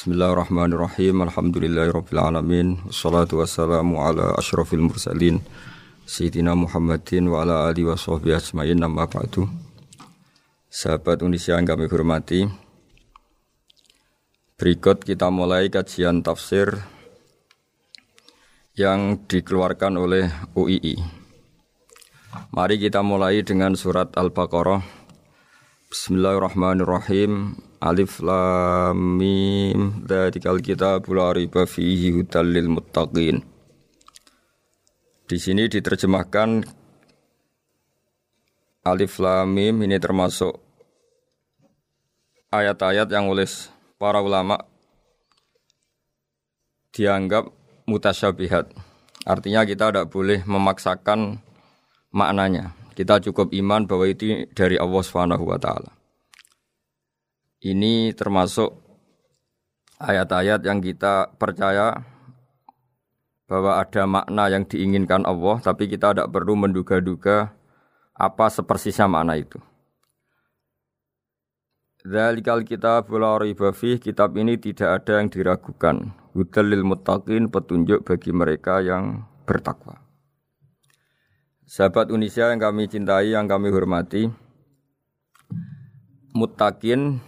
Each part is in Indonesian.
Bismillahirrahmanirrahim. Alhamdulillahirabbil alamin. Wassalatu wassalamu ala asyrafil mursalin Sayyidina Muhammadin wa ala alihi wa sahbihi ajmain amma ba'du. Sahabat Indonesia yang kami hormati, berikut kita mulai kajian tafsir yang dikeluarkan oleh UII. Mari kita mulai dengan surat Al-Baqarah. Bismillahirrahmanirrahim. Alif Lam Mim Dzalikal kitabul la raiba fihi hudal lil muttaqin. Di sini diterjemahkan Alif Lam Mim ini termasuk ayat-ayat yang oleh para ulama dianggap mutasyabihat. Artinya kita tidak boleh memaksakan maknanya. Kita cukup iman bahwa itu dari Allah Subhanahu wa taala. Ini termasuk ayat-ayat yang kita percaya bahwa ada makna yang diinginkan Allah, tapi kita tidak perlu menduga-duga apa sepersisnya makna itu. Dzalikal kitab la kitab ini tidak ada yang diragukan. Hudal lil petunjuk bagi mereka yang bertakwa. Sahabat Indonesia yang kami cintai, yang kami hormati, muttaqin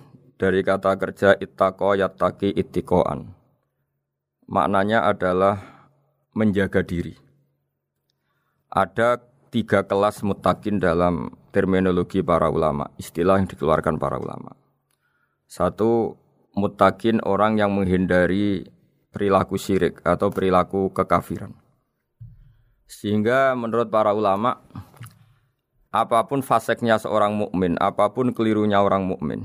dari kata kerja ittaqo yattaqi ittiqoan. Maknanya adalah menjaga diri. Ada tiga kelas mutakin dalam terminologi para ulama, istilah yang dikeluarkan para ulama. Satu, mutakin orang yang menghindari perilaku syirik atau perilaku kekafiran. Sehingga menurut para ulama, apa pun faseknya seorang mukmin, apa pun kelirunya orang mukmin,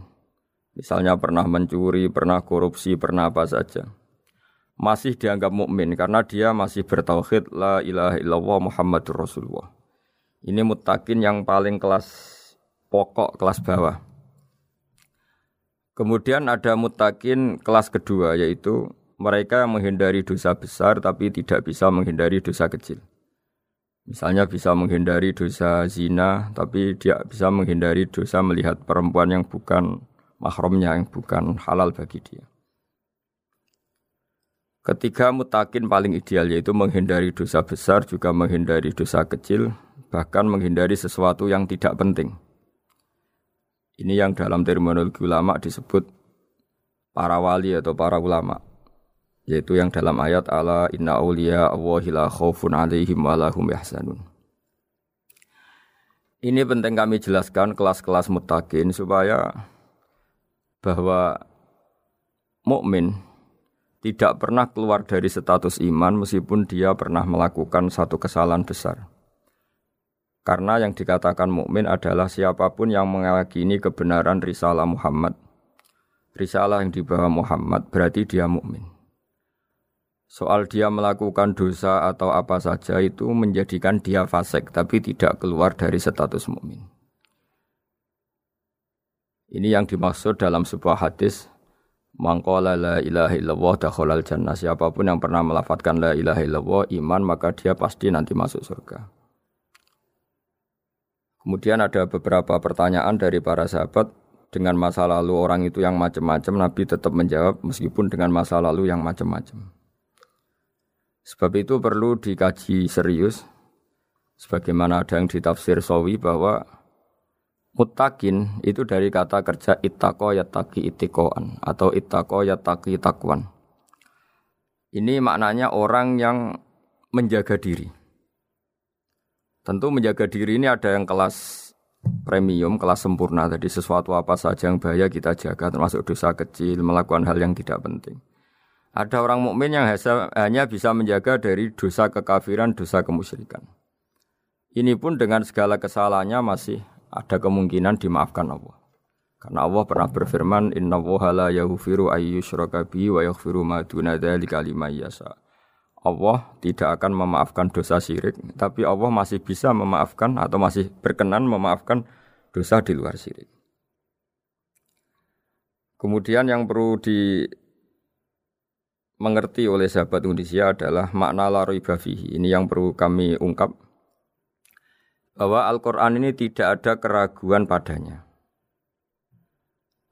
Misalnya pernah mencuri, pernah korupsi, pernah apa saja. Masih dianggap mukmin karena dia masih bertauhid la ilaha illallah Muhammadur Rasulullah. Ini mutakin yang paling kelas pokok, kelas bawah. Kemudian ada mutakin kelas kedua yaitu mereka yang menghindari dosa besar tapi tidak bisa menghindari dosa kecil. Misalnya bisa menghindari dosa zina tapi dia bisa menghindari dosa melihat perempuan yang bukan mahramnya yang bukan halal bagi dia. Ketiga mutakin paling ideal yaitu menghindari dosa besar juga menghindari dosa kecil bahkan menghindari sesuatu yang tidak penting. Ini yang dalam terminologi ulama disebut para wali atau para ulama yaitu yang dalam ayat ala inna awliya Allahi la khaufun alaihim wa lahum yahzanun. Ini penting kami jelaskan kelas-kelas mutakin supaya bahwa mukmin tidak pernah keluar dari status iman meskipun dia pernah melakukan satu kesalahan besar. Karena yang dikatakan mukmin adalah siapa pun yang meyakini kebenaran risalah Muhammad. Risalah yang dibawa Muhammad berarti dia mukmin. Soal dia melakukan dosa atau apa saja itu menjadikan dia fasik tapi tidak keluar dari status mukmin. Ini yang dimaksud dalam sebuah hadis Mangkola la ilaha illallah dakhalal jannah. Siapa pun yang pernah melafatkan la ilaha illallah iman maka dia pasti nanti masuk surga. Kemudian ada beberapa pertanyaan dari para sahabat dengan masa lalu orang itu yang macam-macam Nabi tetap menjawab meskipun dengan masa lalu yang macam-macam. Sebab itu perlu dikaji serius sebagaimana ada yang ditafsir sawi bahwa Mutakin itu dari kata kerja itako yataki itikoan atau itako yataki takwan. Ini maknanya orang yang menjaga diri. Tentu menjaga diri ini ada yang kelas premium, kelas sempurna. Tadi sesuatu apa saja yang bahaya kita jaga, termasuk dosa kecil, melakukan hal yang tidak penting. Ada orang mukmin yang hanya bisa menjaga dari dosa kekafiran, dosa kemusyrikan. Ini pun dengan segala kesalahannya masih ada kemungkinan dimaafkan Allah. Karena Allah pernah berfirman, Inna woha la yaghfiru ayyushraka bi wa yaghfiru ma duna dzalika yasa. Allah tidak akan memaafkan dosa syirik, tapi Allah masih bisa memaafkan atau masih berkenan memaafkan dosa di luar syirik. Kemudian yang perlu di mengerti oleh sahabat Indonesia adalah makna la fihi. Ini yang perlu kami ungkap bahwa Al-Quran ini tidak ada keraguan padanya.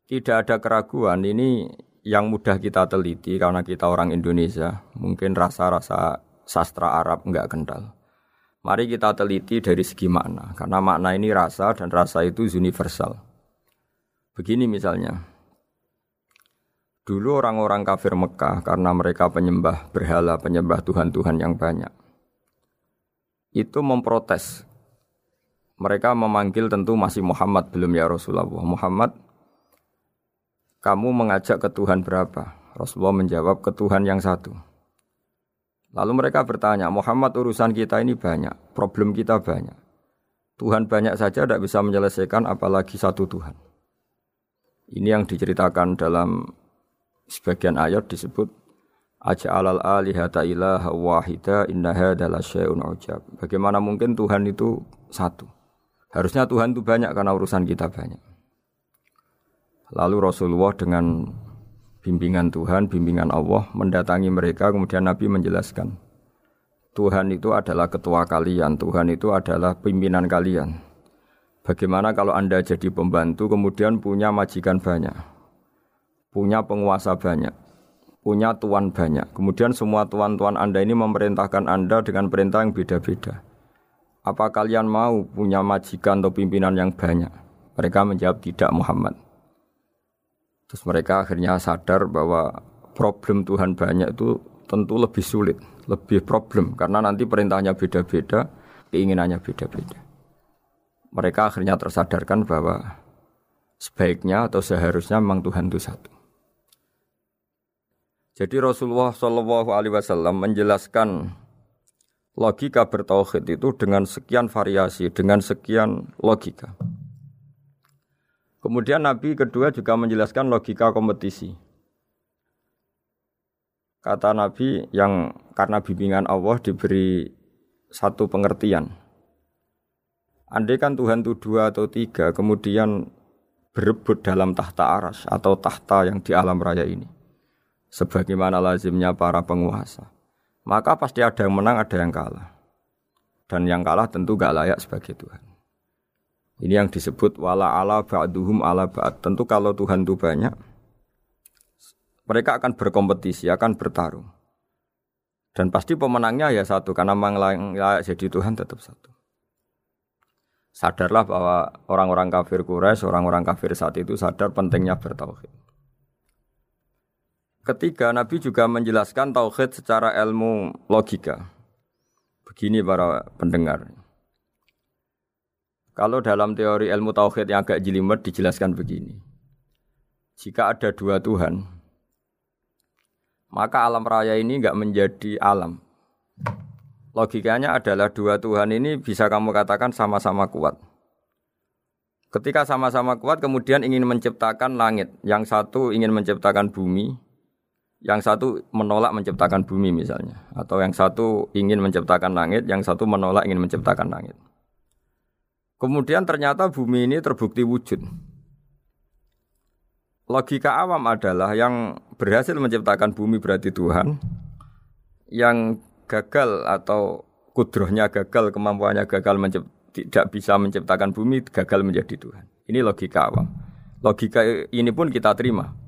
Tidak ada keraguan ini yang mudah kita teliti karena kita orang Indonesia, mungkin rasa-rasa sastra Arab enggak kental. Mari kita teliti dari segi makna, karena makna ini rasa dan rasa itu universal. Begini misalnya, dulu orang-orang kafir Mekah karena mereka penyembah berhala, penyembah Tuhan-Tuhan yang banyak, itu memprotes. Mereka memanggil tentu masih Muhammad belum ya Rasulullah. Muhammad, kamu mengajak ke Tuhan berapa? Rasulullah menjawab ke Tuhan yang satu. Lalu mereka bertanya, Muhammad urusan kita ini banyak, problem kita banyak. Tuhan banyak saja tidak bisa menyelesaikan apalagi satu Tuhan. Ini yang diceritakan dalam sebagian ayat disebut Aja'alal alihata ilaha wahida inna hadala ujab. Bagaimana mungkin Tuhan itu satu? Harusnya Tuhan itu banyak karena urusan kita banyak. Lalu Rasulullah dengan bimbingan Tuhan, bimbingan Allah mendatangi mereka kemudian Nabi menjelaskan Tuhan itu adalah ketua kalian, Tuhan itu adalah pimpinan kalian. Bagaimana kalau Anda jadi pembantu kemudian punya majikan banyak, punya penguasa banyak, punya tuan banyak. Kemudian semua tuan-tuan Anda ini memerintahkan Anda dengan perintah yang beda-beda. Apa kalian mau punya majikan atau pimpinan yang banyak? Mereka menjawab tidak Muhammad. Terus mereka akhirnya sadar bahwa problem Tuhan banyak itu tentu lebih sulit, lebih problem karena nanti perintahnya beda-beda, keinginannya beda-beda. Mereka akhirnya tersadarkan bahwa sebaiknya atau seharusnya memang Tuhan itu satu. Jadi Rasulullah Shallallahu Alaihi Wasallam menjelaskan logika bertauhid itu dengan sekian variasi, dengan sekian logika. Kemudian Nabi kedua juga menjelaskan logika kompetisi. Kata Nabi yang karena bimbingan Allah diberi satu pengertian. Andai kan Tuhan itu dua atau tiga, kemudian berebut dalam tahta aras atau tahta yang di alam raya ini. Sebagaimana lazimnya para penguasa. Maka pasti ada yang menang, ada yang kalah. Dan yang kalah tentu gak layak sebagai Tuhan. Ini yang disebut wala ala ba'duhum ala ba'd. Tentu kalau Tuhan itu banyak, mereka akan berkompetisi, akan bertarung. Dan pasti pemenangnya ya satu, karena memang layak jadi Tuhan tetap satu. Sadarlah bahwa orang-orang kafir Quraisy, orang-orang kafir saat itu sadar pentingnya bertauhid. Ketiga, Nabi juga menjelaskan tauhid secara ilmu logika. Begini para pendengar. Kalau dalam teori ilmu tauhid yang agak jelimet dijelaskan begini. Jika ada dua Tuhan, maka alam raya ini enggak menjadi alam. Logikanya adalah dua Tuhan ini bisa kamu katakan sama-sama kuat. Ketika sama-sama kuat kemudian ingin menciptakan langit, yang satu ingin menciptakan bumi, yang satu menolak menciptakan bumi misalnya, atau yang satu ingin menciptakan langit, yang satu menolak ingin menciptakan langit. Kemudian ternyata bumi ini terbukti wujud. Logika awam adalah yang berhasil menciptakan bumi berarti Tuhan, yang gagal atau kudrohnya gagal, kemampuannya gagal tidak bisa menciptakan bumi, gagal menjadi Tuhan. Ini logika awam. Logika ini pun kita terima.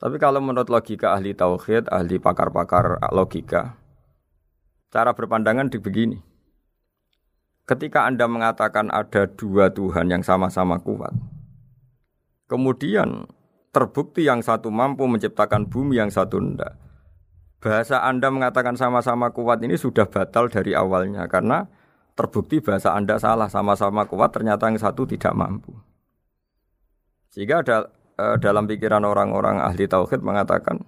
Tapi kalau menurut logika ahli tauhid, ahli pakar-pakar logika, cara berpandangan di begini. Ketika Anda mengatakan ada dua Tuhan yang sama-sama kuat, kemudian terbukti yang satu mampu menciptakan bumi, yang satu tidak. Bahasa Anda mengatakan sama-sama kuat ini sudah batal dari awalnya karena terbukti bahasa Anda salah, sama-sama kuat ternyata yang satu tidak mampu. Sehingga ada, eh, dalam pikiran orang-orang ahli tauhid mengatakan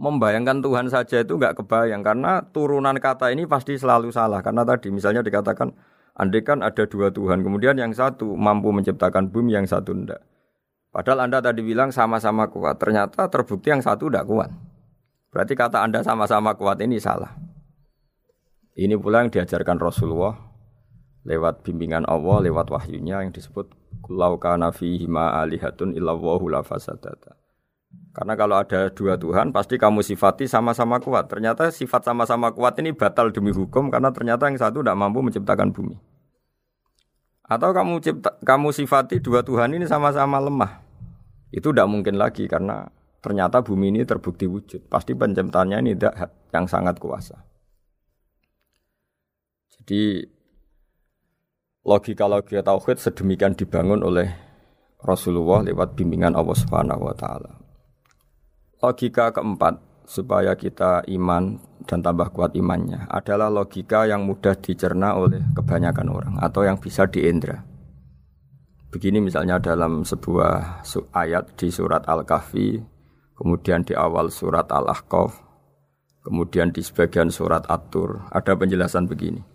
membayangkan Tuhan saja itu nggak kebayang karena turunan kata ini pasti selalu salah. Karena tadi misalnya dikatakan andai kan ada dua Tuhan kemudian yang satu mampu menciptakan bumi yang satu tidak padahal anda tadi bilang sama-sama kuat ternyata terbukti yang satu tidak kuat. Berarti kata anda sama-sama kuat ini salah. Ini pula yang diajarkan Rasulullah lewat bimbingan Allah lewat wahyunya yang disebut kulau kana fihi ma alihatun illallahu la fasadata karena kalau ada dua Tuhan, pasti kamu sifati sama-sama kuat. Ternyata sifat sama-sama kuat ini batal demi hukum karena ternyata yang satu tidak mampu menciptakan bumi. Atau kamu cipta, kamu sifati dua Tuhan ini sama-sama lemah. Itu tidak mungkin lagi karena ternyata bumi ini terbukti wujud. Pasti penciptanya ini tidak yang sangat kuasa. Jadi logika-logika tauhid sedemikian dibangun oleh Rasulullah lewat bimbingan Allah Subhanahu wa taala. Logika keempat supaya kita iman dan tambah kuat imannya adalah logika yang mudah dicerna oleh kebanyakan orang atau yang bisa diindra. Begini misalnya dalam sebuah ayat di surat Al-Kahfi, kemudian di awal surat Al-Ahqaf, kemudian di sebagian surat At-Tur, ada penjelasan begini.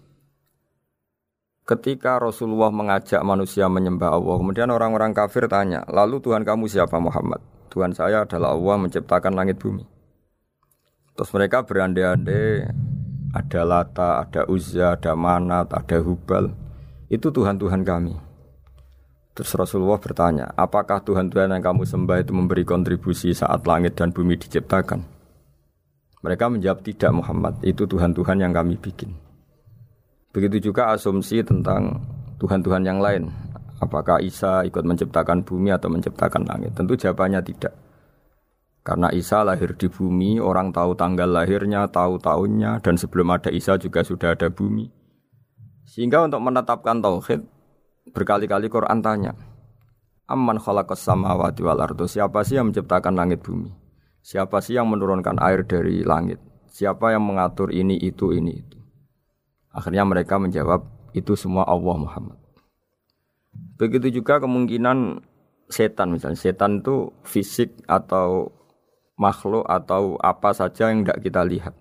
Ketika Rasulullah mengajak manusia menyembah Allah, kemudian orang-orang kafir tanya, lalu Tuhan kamu siapa Muhammad? Tuhan saya adalah Allah menciptakan langit bumi. Terus mereka berandai-andai ada Lata, ada Uzza, ada Manat, ada Hubal. Itu Tuhan-Tuhan kami. Terus Rasulullah bertanya, apakah Tuhan-Tuhan yang kamu sembah itu memberi kontribusi saat langit dan bumi diciptakan? Mereka menjawab tidak Muhammad, itu Tuhan-Tuhan yang kami bikin. Begitu juga asumsi tentang Tuhan-Tuhan yang lain. Apakah Isa ikut menciptakan bumi atau menciptakan langit? Tentu jawabannya tidak. Karena Isa lahir di bumi, orang tahu tanggal lahirnya, tahu tahunnya, dan sebelum ada Isa juga sudah ada bumi. Sehingga untuk menetapkan tauhid, Berkali-kali Quran tanya, Amman khalaqas samawati wal ardu? Siapa sih yang menciptakan langit bumi? Siapa sih yang menurunkan air dari langit? Siapa yang mengatur ini itu ini itu? Akhirnya mereka menjawab itu semua Allah Muhammad. Begitu juga kemungkinan setan misalnya. Setan itu fisik atau makhluk atau apa saja yang tidak kita lihat.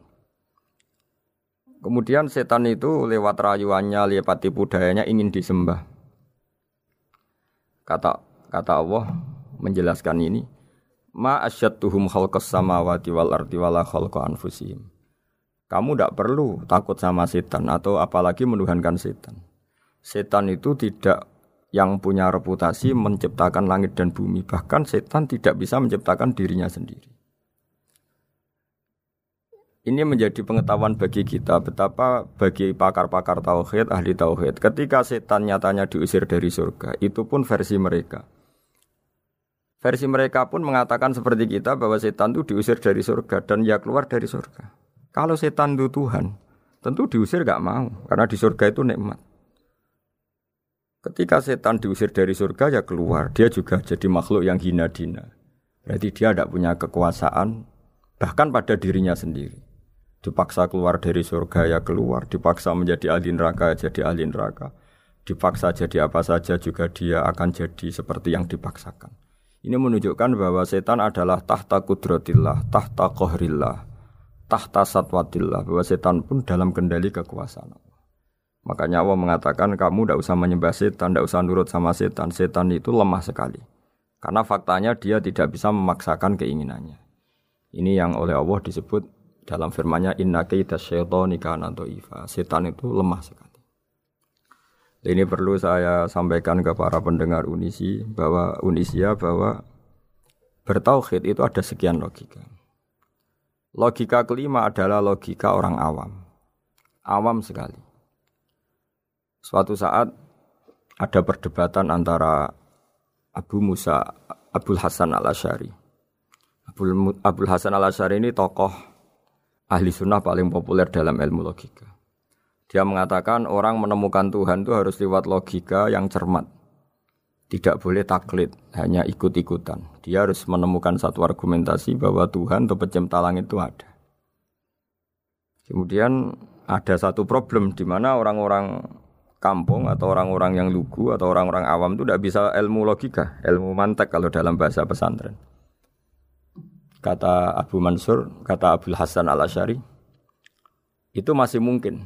Kemudian setan itu lewat rayuannya, lewat tipu dayanya ingin disembah. Kata kata Allah menjelaskan ini, ma asyadduhum khalqas samawati wal ardi wala khalqa anfusihim. Kamu tidak perlu takut sama setan atau apalagi menuhankan setan. Setan itu tidak yang punya reputasi menciptakan langit dan bumi. Bahkan setan tidak bisa menciptakan dirinya sendiri. Ini menjadi pengetahuan bagi kita betapa bagi pakar-pakar tauhid, ahli tauhid, ketika setan nyatanya diusir dari surga, itu pun versi mereka. Versi mereka pun mengatakan seperti kita bahwa setan itu diusir dari surga dan ya keluar dari surga. Kalau setan itu Tuhan, tentu diusir gak mau karena di surga itu nikmat. Ketika setan diusir dari surga ya keluar, dia juga jadi makhluk yang hina dina. Berarti dia tidak punya kekuasaan bahkan pada dirinya sendiri. Dipaksa keluar dari surga ya keluar, dipaksa menjadi ahli neraka ya jadi ahli neraka. Dipaksa jadi apa saja juga dia akan jadi seperti yang dipaksakan. Ini menunjukkan bahwa setan adalah tahta kudratillah, tahta kohrillah, tahta satwatillah. Bahwa setan pun dalam kendali kekuasaan Allah. Makanya Allah mengatakan kamu tidak usah menyembah setan, tidak usah nurut sama setan. Setan itu lemah sekali. Karena faktanya dia tidak bisa memaksakan keinginannya. Ini yang oleh Allah disebut dalam firman-Nya inna kaita syaitani dhaifa. Setan itu lemah sekali. Ini perlu saya sampaikan ke para pendengar Unisi bahwa Unisia bahwa bertauhid itu ada sekian logika. Logika kelima adalah logika orang awam. Awam sekali. Suatu saat ada perdebatan antara Abu Musa Abdul Hasan al Ashari. Abdul Hasan al Ashari ini tokoh ahli sunnah paling populer dalam ilmu logika. Dia mengatakan orang menemukan Tuhan itu harus lewat logika yang cermat. Tidak boleh taklid, hanya ikut-ikutan. Dia harus menemukan satu argumentasi bahwa Tuhan atau pencipta langit itu ada. Kemudian ada satu problem di mana orang-orang kampung atau orang-orang yang lugu atau orang-orang awam itu tidak bisa ilmu logika, ilmu mantek kalau dalam bahasa pesantren kata Abu Mansur, kata Abdul Hasan al Ashari, itu masih mungkin.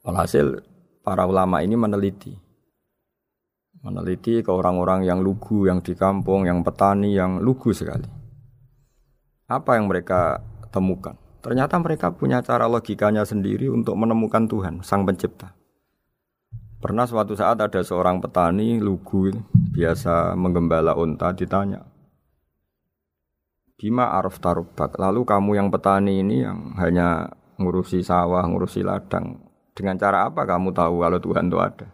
Walhasil para ulama ini meneliti, meneliti ke orang-orang yang lugu, yang di kampung, yang petani, yang lugu sekali. Apa yang mereka temukan? Ternyata mereka punya cara logikanya sendiri untuk menemukan Tuhan, Sang Pencipta. Pernah suatu saat ada seorang petani lugu biasa menggembala unta ditanya, Bima araf tarubak. Lalu kamu yang petani ini yang hanya ngurusi sawah, ngurusi ladang. Dengan cara apa kamu tahu kalau Tuhan itu ada?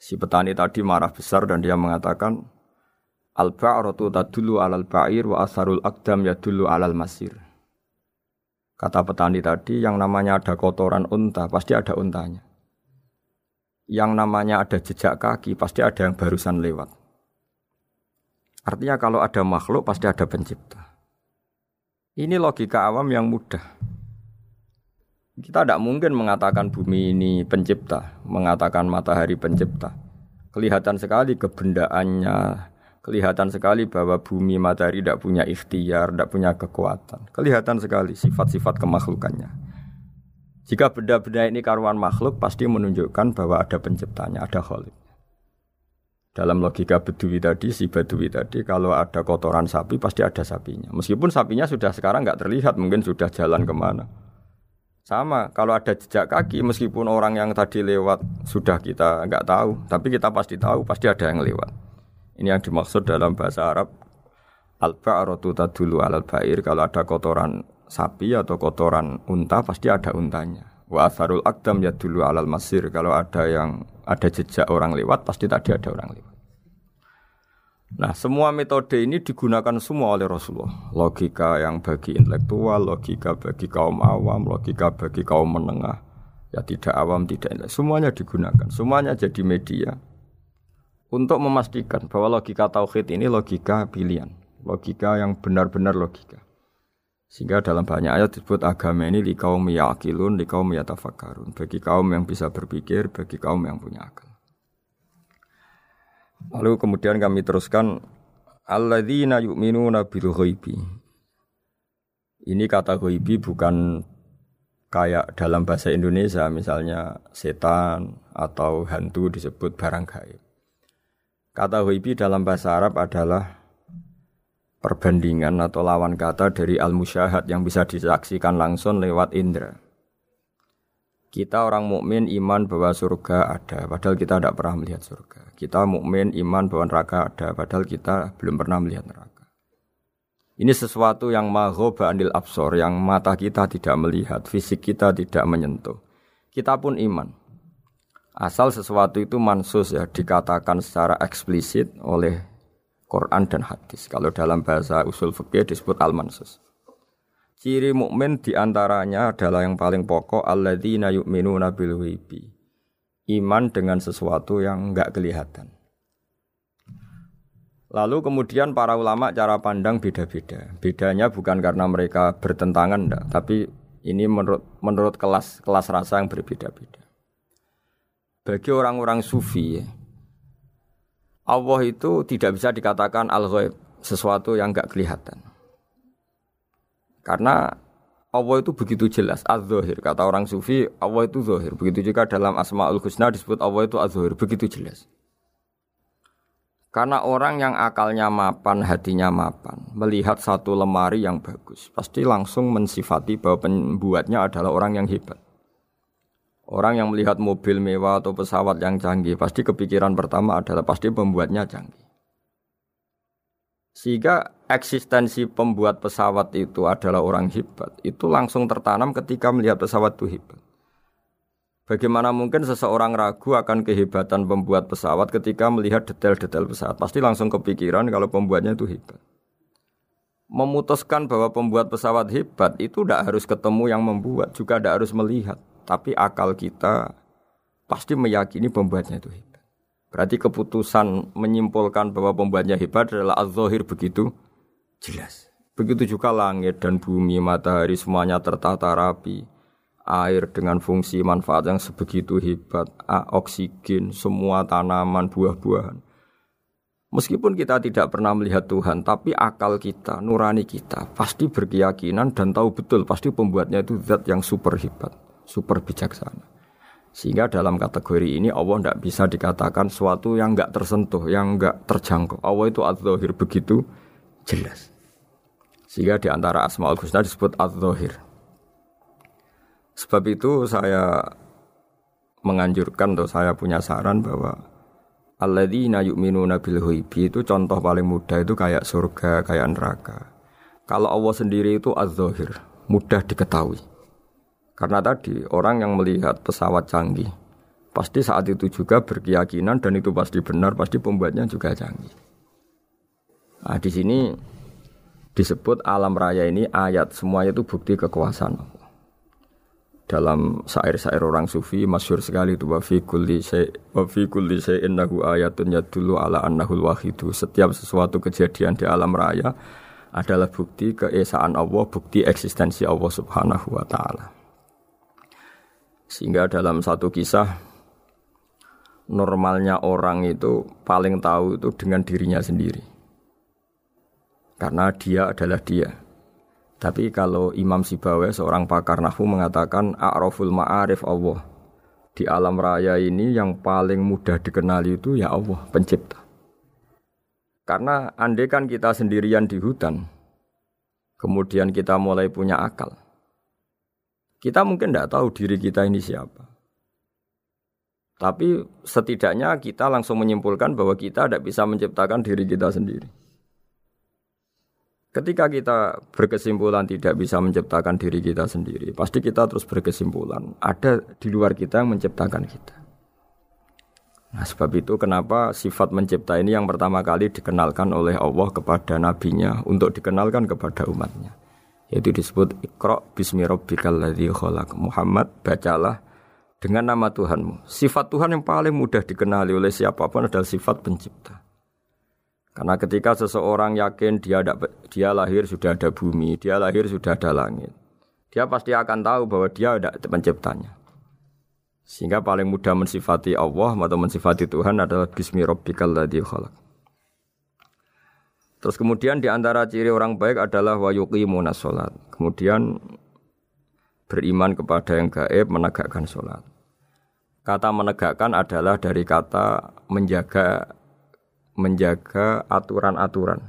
Si petani tadi marah besar dan dia mengatakan, Al-ba'ratu tadullu alal ba'ir wa asarul akdam yadullu alal masir. Kata petani tadi, yang namanya ada kotoran unta, pasti ada untanya. Yang namanya ada jejak kaki, pasti ada yang barusan lewat. Artinya kalau ada makhluk, pasti ada pencipta. Ini logika awam yang mudah. Kita tidak mungkin mengatakan bumi ini pencipta, mengatakan matahari pencipta. Kelihatan sekali kebendaannya, Kelihatan sekali bahwa bumi matahari tidak punya ikhtiar, tidak punya kekuatan. Kelihatan sekali sifat-sifat kemakhlukannya. Jika benda-benda ini karuan makhluk, pasti menunjukkan bahwa ada penciptanya, ada kholik. Dalam logika bedui tadi, si bedui tadi, kalau ada kotoran sapi, pasti ada sapinya. Meskipun sapinya sudah sekarang nggak terlihat, mungkin sudah jalan ke mana. Sama, kalau ada jejak kaki, meskipun orang yang tadi lewat sudah kita nggak tahu, tapi kita pasti tahu, pasti ada yang lewat. Ini yang dimaksud dalam bahasa Arab al-ba'ratu tadulu alal ba'ir kalau ada kotoran sapi atau kotoran unta pasti ada untanya. Wa asarul akdam ya dulu alal masir kalau ada yang ada jejak orang lewat pasti tadi ada orang lewat. Nah, semua metode ini digunakan semua oleh Rasulullah. Logika yang bagi intelektual, logika bagi kaum awam, logika bagi kaum menengah, ya tidak awam, tidak intelektual. Semuanya digunakan, semuanya jadi media untuk memastikan bahwa logika tauhid ini logika pilihan, logika yang benar-benar logika. Sehingga dalam banyak ayat disebut agama ini di kaum yakilun, di kaum yatafakarun. Bagi kaum yang bisa berpikir, bagi kaum yang punya akal. Lalu kemudian kami teruskan alladzina yu'minuna bil ghaibi. Ini kata ghaibi bukan kayak dalam bahasa Indonesia misalnya setan atau hantu disebut barang gaib. Kata ghaibi dalam bahasa Arab adalah perbandingan atau lawan kata dari al-musyahad yang bisa disaksikan langsung lewat indera. Kita orang mukmin iman bahwa surga ada, padahal kita tidak pernah melihat surga. Kita mukmin iman bahwa neraka ada, padahal kita belum pernah melihat neraka. Ini sesuatu yang maghoba anil absor, yang mata kita tidak melihat, fisik kita tidak menyentuh. Kita pun iman. Asal sesuatu itu mansus ya dikatakan secara eksplisit oleh Quran dan hadis. Kalau dalam bahasa usul fikih disebut al-mansus. Ciri mukmin di antaranya adalah yang paling pokok alladzina yu'minuna bil ghaibi. Iman dengan sesuatu yang enggak kelihatan. Lalu kemudian para ulama cara pandang beda-beda. Bedanya bukan karena mereka bertentangan enggak, tapi ini menurut menurut kelas kelas rasa yang berbeda-beda bagi orang-orang sufi Allah itu tidak bisa dikatakan al ghaib sesuatu yang enggak kelihatan. Karena Allah itu begitu jelas, az-zahir. Kata orang sufi, Allah itu zahir. Begitu juga dalam Asmaul Husna disebut Allah itu az-zahir, begitu jelas. Karena orang yang akalnya mapan, hatinya mapan, melihat satu lemari yang bagus, pasti langsung mensifati bahwa pembuatnya adalah orang yang hebat. Orang yang melihat mobil mewah atau pesawat yang canggih, pasti kepikiran pertama adalah pasti pembuatnya canggih. Sehingga eksistensi pembuat pesawat itu adalah orang hebat, itu langsung tertanam ketika melihat pesawat itu hebat. Bagaimana mungkin seseorang ragu akan kehebatan pembuat pesawat ketika melihat detail-detail pesawat? Pasti langsung kepikiran kalau pembuatnya itu hebat. Memutuskan bahwa pembuat pesawat hebat itu tidak harus ketemu yang membuat, juga tidak harus melihat tapi akal kita pasti meyakini pembuatnya itu hebat. Berarti keputusan menyimpulkan bahwa pembuatnya hebat adalah az-zahir begitu jelas. Begitu juga langit dan bumi, matahari semuanya tertata rapi. Air dengan fungsi manfaat yang sebegitu hebat, oksigen, semua tanaman, buah-buahan. Meskipun kita tidak pernah melihat Tuhan, tapi akal kita, nurani kita, pasti berkeyakinan dan tahu betul pasti pembuatnya itu zat yang super hebat super bijaksana. Sehingga dalam kategori ini Allah tidak bisa dikatakan suatu yang nggak tersentuh, yang nggak terjangkau. Allah itu az-zahir begitu jelas. Sehingga di antara Asmaul Husna disebut az-zahir. Sebab itu saya menganjurkan atau saya punya saran bahwa alladzina yu'minuna bil ghaibi itu contoh paling mudah itu kayak surga, kayak neraka. Kalau Allah sendiri itu az-zahir, mudah diketahui. Karena tadi orang yang melihat pesawat canggih pasti saat itu juga berkeyakinan dan itu pasti benar, pasti pembuatnya juga canggih. Nah, di sini disebut alam raya ini ayat semuanya itu bukti kekuasaan Allah. Dalam syair-syair orang sufi masyur sekali itu wa fi kulli syai wa syai'in ayatun yadullu ala annahul wahidu. Setiap sesuatu kejadian di alam raya adalah bukti keesaan Allah, bukti eksistensi Allah Subhanahu wa taala. Sehingga dalam satu kisah normalnya orang itu paling tahu itu dengan dirinya sendiri. Karena dia adalah dia. Tapi kalau Imam Sibawe seorang pakar nahu mengatakan a'raful ma'arif Allah. Di alam raya ini yang paling mudah dikenali itu ya Allah, pencipta. Karena andai kan kita sendirian di hutan, kemudian kita mulai punya akal, kita mungkin tidak tahu diri kita ini siapa. Tapi setidaknya kita langsung menyimpulkan bahwa kita tidak bisa menciptakan diri kita sendiri. Ketika kita berkesimpulan tidak bisa menciptakan diri kita sendiri, pasti kita terus berkesimpulan ada di luar kita yang menciptakan kita. Nah sebab itu kenapa sifat mencipta ini yang pertama kali dikenalkan oleh Allah kepada nabinya untuk dikenalkan kepada umatnya. Yaitu disebut Iqra bismi rabbikal ladzi khalaq. Muhammad bacalah dengan nama Tuhanmu. Sifat Tuhan yang paling mudah dikenali oleh siapa pun adalah sifat pencipta. Karena ketika seseorang yakin dia ada, dia lahir sudah ada bumi, dia lahir sudah ada langit, dia pasti akan tahu bahwa dia ada penciptanya. Sehingga paling mudah mensifati Allah atau mensifati Tuhan adalah bismi rabbikal ladzi khalaq. Terus kemudian di antara ciri orang baik adalah wa yuqimuna sholat. Kemudian beriman kepada yang gaib, menegakkan sholat. Kata menegakkan adalah dari kata menjaga menjaga aturan-aturan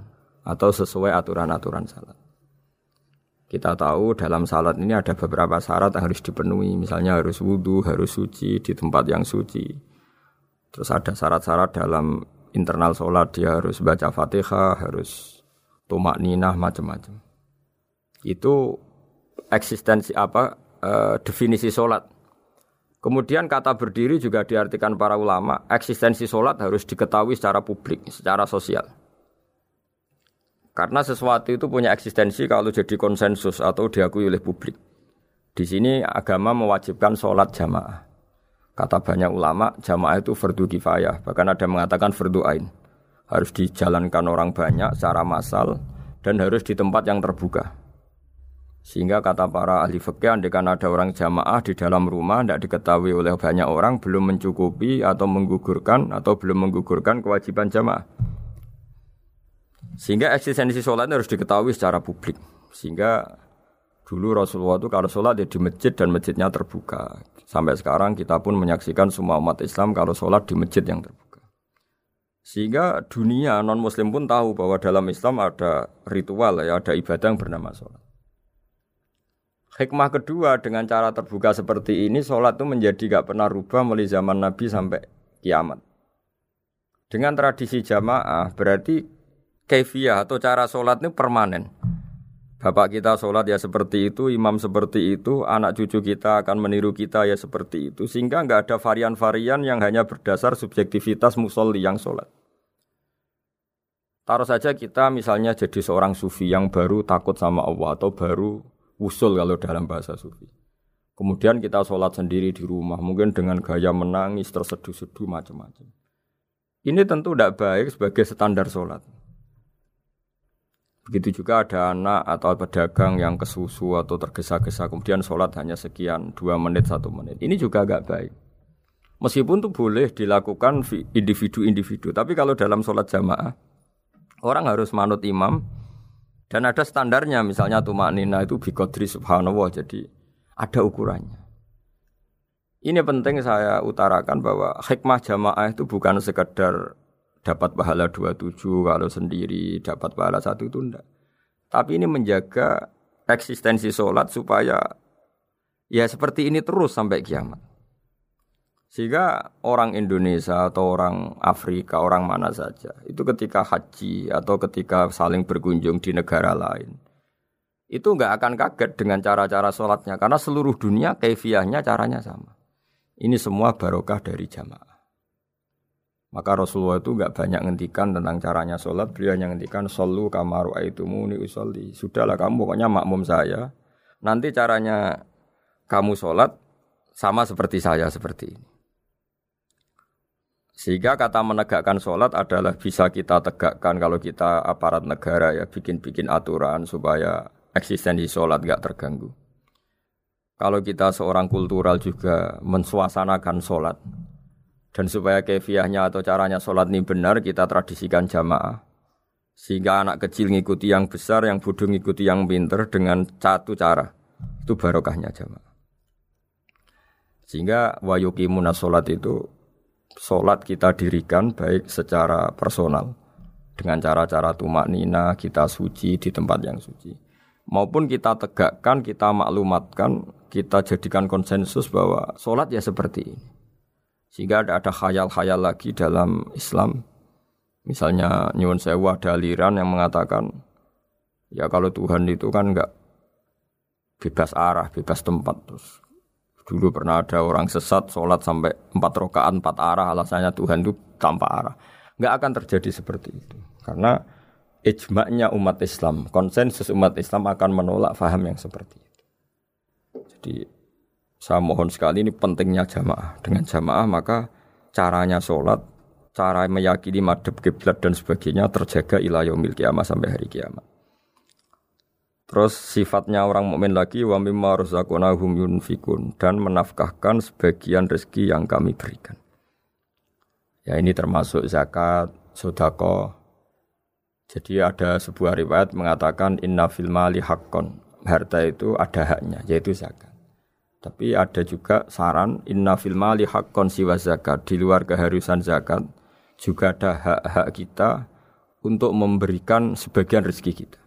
atau sesuai aturan-aturan salat. Kita tahu dalam salat ini ada beberapa syarat yang harus dipenuhi. Misalnya harus wudhu, harus suci di tempat yang suci. Terus ada syarat-syarat dalam internal sholat dia harus baca fatihah, harus tumak ninah, macam-macam. Itu eksistensi apa e, definisi sholat. Kemudian kata berdiri juga diartikan para ulama, eksistensi sholat harus diketahui secara publik, secara sosial. Karena sesuatu itu punya eksistensi kalau jadi konsensus atau diakui oleh publik. Di sini agama mewajibkan sholat jamaah. Kata banyak ulama, jamaah itu fardu kifayah. Bahkan ada yang mengatakan fardu ain. Harus dijalankan orang banyak secara massal dan harus di tempat yang terbuka. Sehingga kata para ahli fikih, andekan ada orang jamaah di dalam rumah tidak diketahui oleh banyak orang belum mencukupi atau menggugurkan atau belum menggugurkan kewajiban jamaah. Sehingga eksistensi sholat harus diketahui secara publik. Sehingga dulu Rasulullah itu kalau sholat ya di masjid dan masjidnya terbuka. Sampai sekarang kita pun menyaksikan semua umat Islam kalau sholat di masjid yang terbuka. Sehingga dunia non Muslim pun tahu bahwa dalam Islam ada ritual ya, ada ibadah yang bernama sholat. Hikmah kedua dengan cara terbuka seperti ini, sholat itu menjadi gak pernah rubah mulai zaman Nabi sampai kiamat. Dengan tradisi jamaah berarti kefiah atau cara sholat ini permanen. Bapak kita sholat ya seperti itu, imam seperti itu, anak cucu kita akan meniru kita ya seperti itu. Sehingga nggak ada varian-varian yang hanya berdasar subjektivitas musolli yang sholat. Taruh saja kita misalnya jadi seorang sufi yang baru takut sama Allah atau baru usul kalau dalam bahasa sufi. Kemudian kita sholat sendiri di rumah, mungkin dengan gaya menangis, terseduh-seduh, macam-macam. Ini tentu tidak baik sebagai standar sholat. Begitu juga ada anak atau pedagang yang kesusu atau tergesa-gesa kemudian sholat hanya sekian dua menit satu menit. Ini juga agak baik. Meskipun itu boleh dilakukan individu-individu, tapi kalau dalam sholat jamaah orang harus manut imam dan ada standarnya. Misalnya tumak nina itu bikodri subhanallah, jadi ada ukurannya. Ini penting saya utarakan bahwa hikmah jamaah itu bukan sekedar dapat pahala 27 kalau sendiri dapat pahala satu itu enggak. Tapi ini menjaga eksistensi sholat supaya ya seperti ini terus sampai kiamat. Sehingga orang Indonesia atau orang Afrika, orang mana saja, itu ketika haji atau ketika saling berkunjung di negara lain, itu enggak akan kaget dengan cara-cara sholatnya, karena seluruh dunia kefiahnya caranya sama. Ini semua barokah dari jamaah. Maka Rasulullah itu nggak banyak ngendikan tentang caranya sholat, beliau hanya ngendikan solu kamaru aitumu ni usolli. Sudahlah kamu pokoknya makmum saya. Nanti caranya kamu sholat sama seperti saya seperti ini. Sehingga kata menegakkan sholat adalah bisa kita tegakkan kalau kita aparat negara ya bikin-bikin aturan supaya eksistensi sholat gak terganggu. Kalau kita seorang kultural juga mensuasanakan sholat, dan supaya kefiahnya atau caranya sholat ini benar, kita tradisikan jamaah. Sehingga anak kecil ngikuti yang besar, yang bodoh ngikuti yang pinter dengan satu cara. Itu barokahnya jamaah. Sehingga wayukimuna sholat itu, sholat kita dirikan baik secara personal. Dengan cara-cara tumak nina, kita suci di tempat yang suci. Maupun kita tegakkan, kita maklumatkan, kita jadikan konsensus bahwa sholat ya seperti ini sehingga ada ada khayal-khayal lagi dalam Islam. Misalnya nyuwun sewa ada aliran yang mengatakan ya kalau Tuhan itu kan enggak bebas arah, bebas tempat terus. Dulu pernah ada orang sesat sholat sampai empat rakaat empat arah alasannya Tuhan itu tanpa arah. Enggak akan terjadi seperti itu karena ijma'nya umat Islam, konsensus umat Islam akan menolak faham yang seperti itu. Jadi saya mohon sekali ini pentingnya jamaah. Dengan jamaah maka caranya sholat, cara meyakini madhab kiblat dan sebagainya terjaga ilayomil kiamah sampai hari kiamat. Terus sifatnya orang mukmin lagi wa mimma razaqnahum yunfikun dan menafkahkan sebagian rezeki yang kami berikan. Ya ini termasuk zakat, sodako. Jadi ada sebuah riwayat mengatakan inna fil mali haqqon. Harta itu ada haknya, yaitu zakat. Tapi ada juga saran inna fil mali haqqon siwa zakat di luar keharusan zakat juga ada hak-hak kita untuk memberikan sebagian rezeki kita.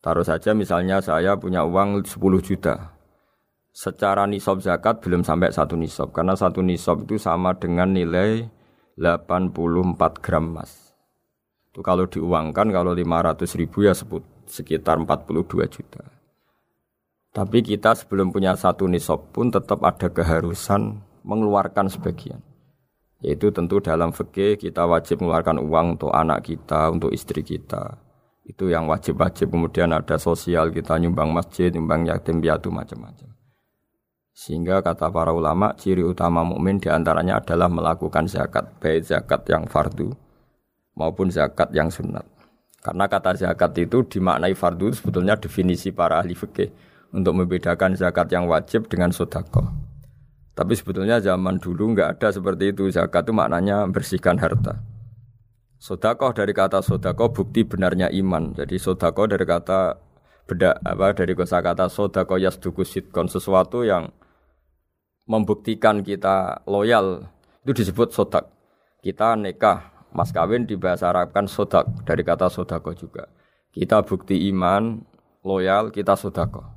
Taruh saja misalnya saya punya uang 10 juta. Secara nisab zakat belum sampai satu nisab karena satu nisab itu sama dengan nilai 84 gram emas. Itu kalau diuangkan kalau 500 ribu ya sekitar 42 juta. Tapi kita sebelum punya satu nisab pun tetap ada keharusan mengeluarkan sebagian. Yaitu tentu dalam fikih kita wajib mengeluarkan uang untuk anak kita, untuk istri kita. Itu yang wajib-wajib. Kemudian ada sosial kita nyumbang masjid, nyumbang yatim piatu macam-macam. Sehingga kata para ulama ciri utama mukmin di antaranya adalah melakukan zakat, baik zakat yang fardu maupun zakat yang sunat. Karena kata zakat itu dimaknai fardu sebetulnya definisi para ahli fikih untuk membedakan zakat yang wajib dengan sodako. Tapi sebetulnya zaman dulu nggak ada seperti itu. Zakat itu maknanya bersihkan harta. Sodako dari kata sodako bukti benarnya iman. Jadi sodako dari kata beda apa dari kosa kata sodako yasduku sitkon sesuatu yang membuktikan kita loyal itu disebut sodak. Kita nikah mas kawin di bahasa Arab kan sodak dari kata sodako juga. Kita bukti iman loyal kita sodako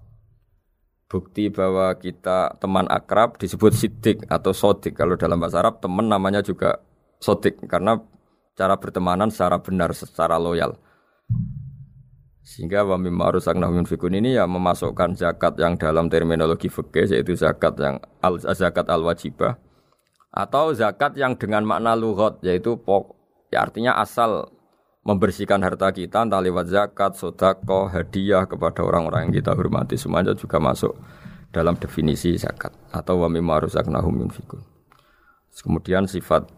bukti bahwa kita teman akrab disebut sidik atau sodik. Kalau dalam bahasa Arab teman namanya juga sodik karena cara bertemanan secara benar, secara loyal. Sehingga wa mimma rusakna fikun ini ya memasukkan zakat yang dalam terminologi fikih yaitu zakat yang al zakat al wajibah atau zakat yang dengan makna lughat yaitu pok ya artinya asal membersihkan harta kita entah lewat zakat, sodako, hadiah kepada orang-orang yang kita hormati semuanya juga masuk dalam definisi zakat atau wa mimma razaqnahum yunfikun. Kemudian sifat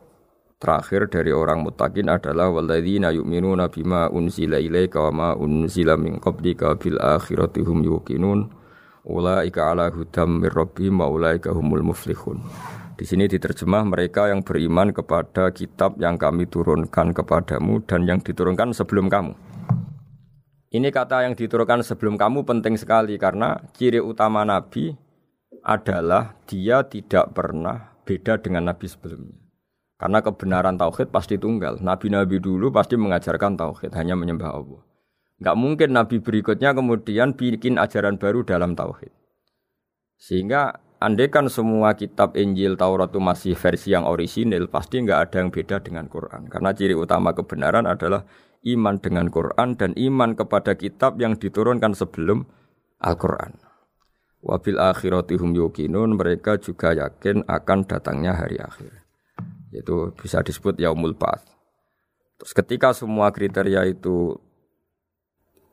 terakhir dari orang mutakin adalah walladzina yu'minuna bima unzila ilaika wa ma unzila min qablika bil akhirati hum yuqinun ulaika ala hudam mir rabbihim wa ulaika humul muflihun. Di sini diterjemah mereka yang beriman kepada kitab yang kami turunkan kepadamu dan yang diturunkan sebelum kamu. Ini kata yang diturunkan sebelum kamu penting sekali karena ciri utama Nabi adalah dia tidak pernah beda dengan Nabi sebelumnya. Karena kebenaran tauhid pasti tunggal. Nabi-nabi dulu pasti mengajarkan tauhid, hanya menyembah Allah. Enggak mungkin Nabi berikutnya kemudian bikin ajaran baru dalam tauhid. Sehingga Andaikan semua kitab Injil Taurat itu masih versi yang orisinil, pasti nggak ada yang beda dengan Quran. Karena ciri utama kebenaran adalah iman dengan Quran dan iman kepada kitab yang diturunkan sebelum Al-Quran. Wabil akhiratihum yukinun, mereka juga yakin akan datangnya hari akhir. Yaitu bisa disebut yaumul ba'ats. Terus ketika semua kriteria itu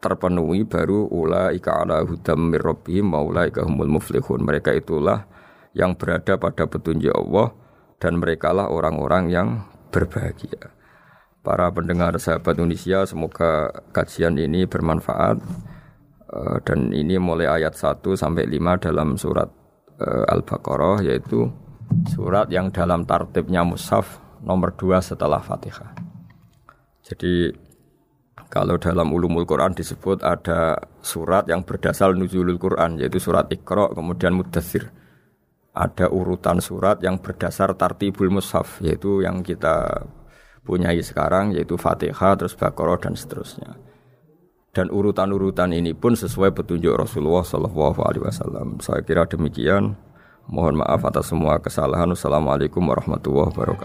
terpenuhi baru ulaika ala hudam mir rabbihim wa ulaika humul muflihun. Mereka itulah yang berada pada petunjuk Allah dan merekalah orang-orang yang berbahagia. Para pendengar sahabat Indonesia, semoga kajian ini bermanfaat. Eh, dan ini mulai ayat 1 sampai 5 dalam surat eh, Al-Baqarah yaitu surat yang dalam tartibnya mushaf nomor 2 setelah Fatihah. Jadi kalau dalam ulumul Quran disebut ada surat yang berdasar nuzulul Quran yaitu surat Iqra kemudian Mudathir ada urutan surat yang berdasar tartibul mushaf yaitu yang kita punyai sekarang yaitu Fatihah terus Baqarah dan seterusnya. Dan urutan-urutan ini pun sesuai petunjuk Rasulullah Shallallahu Alaihi Wasallam. Saya kira demikian. Mohon maaf atas semua kesalahan. Wassalamualaikum warahmatullahi wabarakatuh.